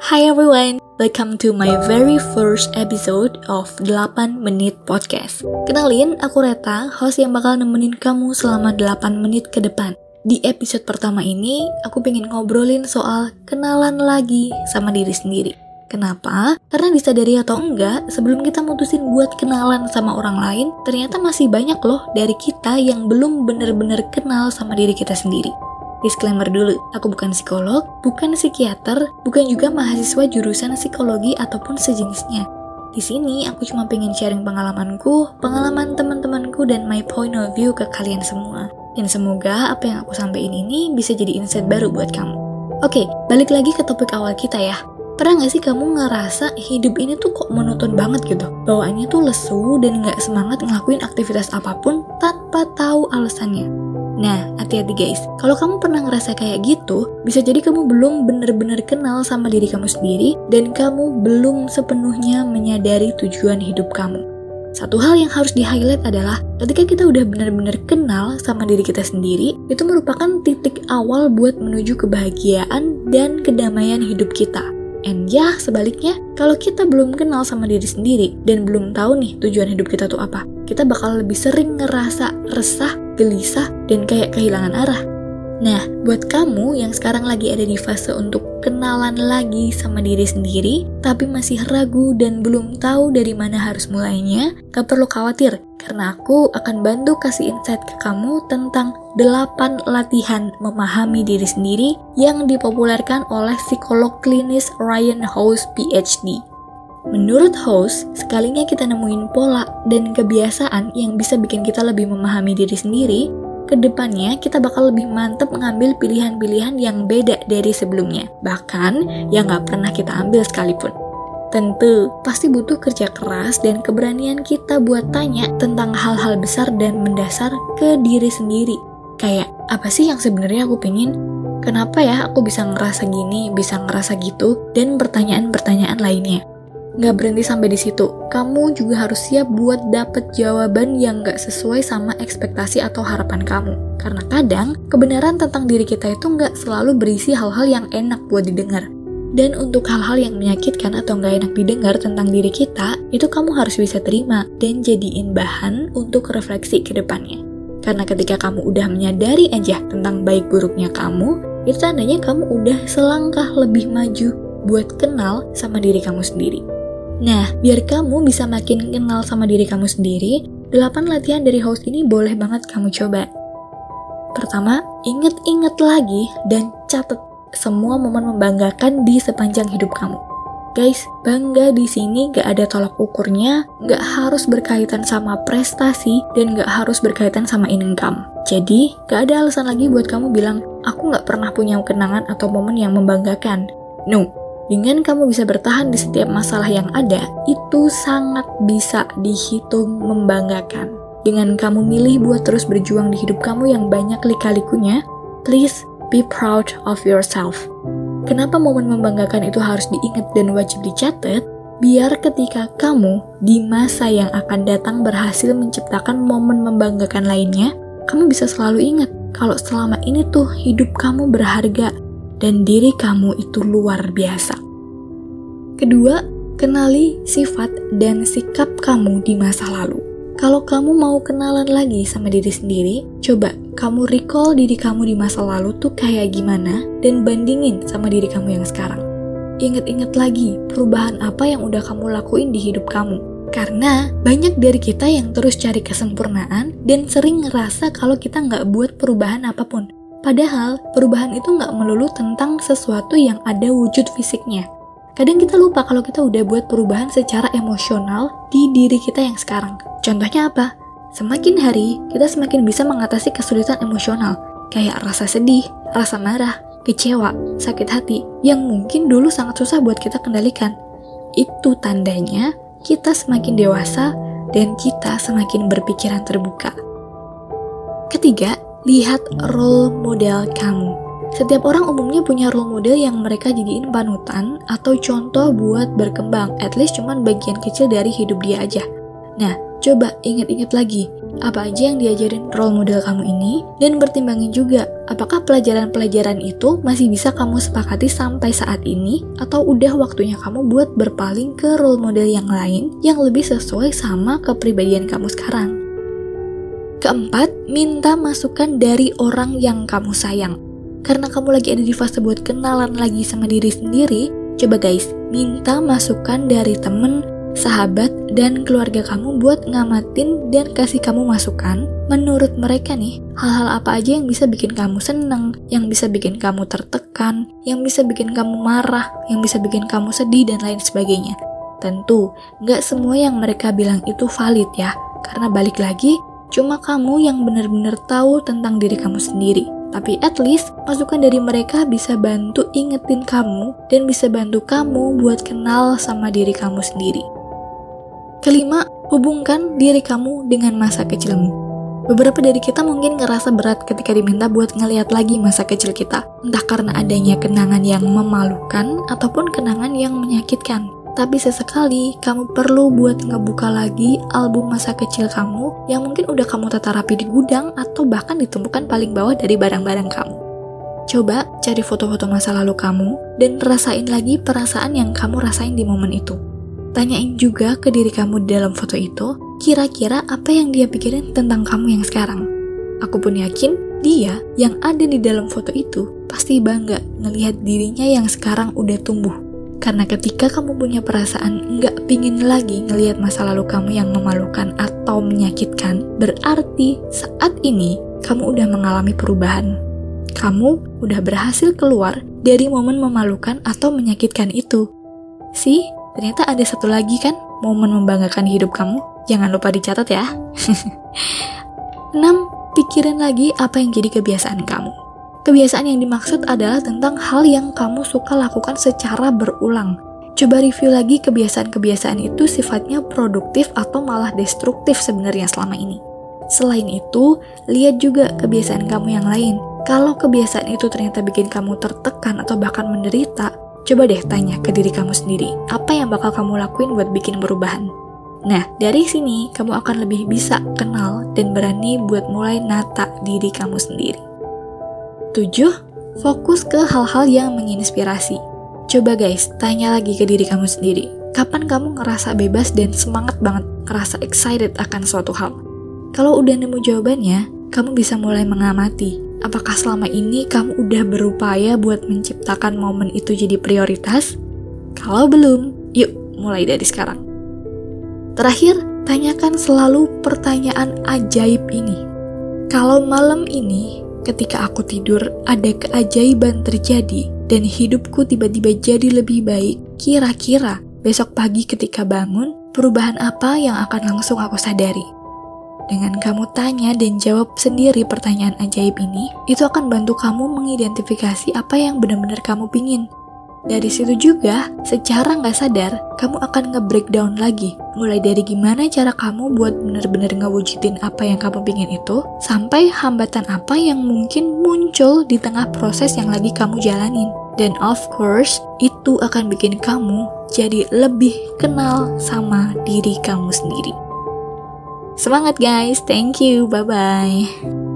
Hi everyone, welcome to my very first episode of 8 Menit Podcast. Kenalin, aku Reta, host yang bakal nemenin kamu selama 8 menit ke depan. Di episode pertama ini, aku pengen ngobrolin soal kenalan lagi sama diri sendiri. Kenapa? Karena disadari atau enggak, sebelum kita mutusin buat kenalan sama orang lain, ternyata masih banyak loh dari kita yang belum bener-bener kenal sama diri kita sendiri. Disclaimer dulu, aku bukan psikolog, bukan psikiater, bukan juga mahasiswa jurusan psikologi ataupun sejenisnya. Di sini aku cuma pengen sharing pengalamanku, pengalaman teman-temanku dan my point of view ke kalian semua. Dan semoga apa yang aku sampaikan ini bisa jadi insight baru buat kamu. Oke, balik lagi ke topik awal kita ya. Pernah gak sih kamu ngerasa hidup ini tuh kok monoton banget gitu? Bawaannya tuh lesu dan gak semangat ngelakuin aktivitas apa pun tanpa tahu alasannya. Nah, hati-hati guys. Kalau kamu pernah ngerasa kayak gitu, bisa jadi kamu belum benar-benar kenal sama diri kamu sendiri dan kamu belum sepenuhnya menyadari tujuan hidup kamu. Satu hal yang harus di-highlight adalah ketika kita udah benar-benar kenal sama diri kita sendiri, itu merupakan titik awal buat menuju kebahagiaan dan kedamaian hidup kita. And ya, sebaliknya, kalau kita belum kenal sama diri sendiri dan belum tahu nih tujuan hidup kita tuh apa, kita bakal lebih sering ngerasa resah, gelisah, dan kayak kehilangan arah. Nah, buat kamu yang sekarang lagi ada di fase untuk kenalan lagi sama diri sendiri, tapi masih ragu dan belum tahu dari mana harus mulainya, gak perlu khawatir, karena aku akan bantu kasih insight ke kamu tentang 8 latihan memahami diri sendiri yang dipopulerkan oleh psikolog klinis Ryan House PhD. Menurut host, sekalinya kita nemuin pola dan kebiasaan yang bisa bikin kita lebih memahami diri sendiri, ke depannya kita bakal lebih mantep mengambil pilihan-pilihan yang beda dari sebelumnya, bahkan yang gak pernah kita ambil sekalipun. Tentu, pasti butuh kerja keras dan keberanian kita buat tanya tentang hal-hal besar dan mendasar ke diri sendiri. Kayak, apa sih yang sebenarnya aku pengen? Kenapa ya aku bisa ngerasa gini, bisa ngerasa gitu, dan pertanyaan-pertanyaan lainnya. Gak berhenti sampai di situ, kamu juga harus siap buat dapet jawaban yang gak sesuai sama ekspektasi atau harapan kamu. Karena kadang, kebenaran tentang diri kita itu gak selalu berisi hal-hal yang enak buat didengar. Dan untuk hal-hal yang menyakitkan atau gak enak didengar tentang diri kita, itu kamu harus bisa terima dan jadiin bahan untuk refleksi ke depannya. Karena ketika kamu udah menyadari aja tentang baik buruknya kamu, itu tandanya kamu udah selangkah lebih maju buat kenal sama diri kamu sendiri. Nah, biar kamu bisa makin kenal sama diri kamu sendiri, 8 latihan dari host ini boleh banget kamu coba. Pertama, inget-inget lagi dan catat semua momen membanggakan di sepanjang hidup kamu. Guys, bangga di sini gak ada tolak ukurnya, gak harus berkaitan sama prestasi, dan gak harus berkaitan sama income. Jadi, gak ada alasan lagi buat kamu bilang, aku gak pernah punya kenangan atau momen yang membanggakan. No, dengan kamu bisa bertahan di setiap masalah yang ada, itu sangat bisa dihitung membanggakan. Dengan kamu milih buat terus berjuang di hidup kamu yang banyak lika-likunya, please be proud of yourself. Kenapa momen membanggakan itu harus diingat dan wajib dicatat? Biar ketika kamu di masa yang akan datang berhasil menciptakan momen membanggakan lainnya, kamu bisa selalu ingat kalau selama ini tuh hidup kamu berharga dan diri kamu itu luar biasa. Kedua, kenali sifat dan sikap kamu di masa lalu. Kalau kamu mau kenalan lagi sama diri sendiri, coba kamu recall diri kamu di masa lalu tuh kayak gimana dan bandingin sama diri kamu yang sekarang. Ingat-ingat lagi perubahan apa yang udah kamu lakuin di hidup kamu. Karena banyak dari kita yang terus cari kesempurnaan dan sering ngerasa kalau kita nggak buat perubahan apa pun. Padahal, perubahan itu nggak melulu tentang sesuatu yang ada wujud fisiknya. Kadang kita lupa kalau kita udah buat perubahan secara emosional di diri kita yang sekarang. Contohnya apa? Semakin hari, kita semakin bisa mengatasi kesulitan emosional, kayak rasa sedih, rasa marah, kecewa, sakit hati, yang mungkin dulu sangat susah buat kita kendalikan. Itu tandanya kita semakin dewasa dan kita semakin berpikiran terbuka. Ketiga, lihat role model kamu. Setiap orang umumnya punya role model yang mereka jadiin panutan atau contoh buat berkembang, at least cuman bagian kecil dari hidup dia aja. Nah, coba ingat-ingat lagi, apa aja yang diajarin role model kamu ini, dan pertimbangin juga apakah pelajaran-pelajaran itu masih bisa kamu sepakati sampai saat ini, atau udah waktunya kamu buat berpaling ke role model yang lain yang lebih sesuai sama kepribadian kamu sekarang. Keempat, minta masukan dari orang yang kamu sayang. Karena kamu lagi ada di fase buat kenalan lagi sama diri sendiri, coba guys, minta masukan dari temen, sahabat, dan keluarga kamu buat ngamatin dan kasih kamu masukan menurut mereka nih, hal-hal apa aja yang bisa bikin kamu seneng, yang bisa bikin kamu tertekan, yang bisa bikin kamu marah, yang bisa bikin kamu sedih, dan lain sebagainya. Tentu, nggak semua yang mereka bilang itu valid ya, karena balik lagi, cuma kamu yang benar-benar tahu tentang diri kamu sendiri. Tapi at least masukan dari mereka bisa bantu ingetin kamu dan bisa bantu kamu buat kenal sama diri kamu sendiri. Kelima, hubungkan diri kamu dengan masa kecilmu. Beberapa dari kita mungkin ngerasa berat ketika diminta buat ngeliat lagi masa kecil kita, entah karena adanya kenangan yang memalukan ataupun kenangan yang menyakitkan. Tapi sesekali kamu perlu buat ngebuka lagi album masa kecil kamu yang mungkin udah kamu tata rapi di gudang atau bahkan ditemukan paling bawah dari barang-barang kamu. Coba cari foto-foto masa lalu kamu dan rasain lagi perasaan yang kamu rasain di momen itu. Tanyain juga ke diri kamu di dalam foto itu, kira-kira apa yang dia pikirin tentang kamu yang sekarang. Aku pun yakin dia yang ada di dalam foto itu pasti bangga ngelihat dirinya yang sekarang udah tumbuh. Karena ketika kamu punya perasaan nggak pingin lagi ngelihat masa lalu kamu yang memalukan atau menyakitkan, berarti saat ini kamu udah mengalami perubahan. Kamu udah berhasil keluar dari momen memalukan atau menyakitkan itu. Sih, Ternyata ada satu lagi kan momen membanggakan hidup kamu. Jangan lupa dicatat ya. 6. Pikirin lagi apa yang jadi kebiasaan kamu. Kebiasaan yang dimaksud adalah tentang hal yang kamu suka lakukan secara berulang. Coba review lagi kebiasaan-kebiasaan itu sifatnya produktif atau malah destruktif sebenarnya selama ini. Selain itu, lihat juga kebiasaan kamu yang lain. Kalau kebiasaan itu ternyata bikin kamu tertekan atau bahkan menderita, Coba deh tanya ke diri kamu sendiri, apa yang bakal kamu lakuin buat bikin perubahan? Nah, dari sini kamu akan lebih bisa kenal dan berani buat mulai nata diri kamu sendiri. 7. Fokus ke hal-hal yang menginspirasi. Coba guys, tanya lagi ke diri kamu sendiri. Kapan kamu ngerasa bebas dan semangat banget, ngerasa excited akan suatu hal? Kalau udah nemu jawabannya, kamu bisa mulai mengamati Apakah selama ini kamu udah berupaya buat menciptakan momen itu jadi prioritas? Kalau belum, yuk mulai dari sekarang. Terakhir, tanyakan selalu pertanyaan ajaib ini. Kalau malam ini, ketika aku tidur, ada keajaiban terjadi dan hidupku tiba-tiba jadi lebih baik, kira-kira besok pagi ketika bangun, perubahan apa yang akan langsung aku sadari? Dengan kamu tanya dan jawab sendiri pertanyaan ajaib ini, itu akan bantu kamu mengidentifikasi apa yang benar-benar kamu pingin. Dari situ juga, secara nggak sadar, kamu akan nge-breakdown lagi. Mulai dari gimana cara kamu buat benar-benar ngewujudin apa yang kamu pingin itu, sampai hambatan apa yang mungkin muncul di tengah proses yang lagi kamu jalanin. Dan of course, itu akan bikin kamu jadi lebih kenal sama diri kamu sendiri. Semangat guys, thank you, bye bye.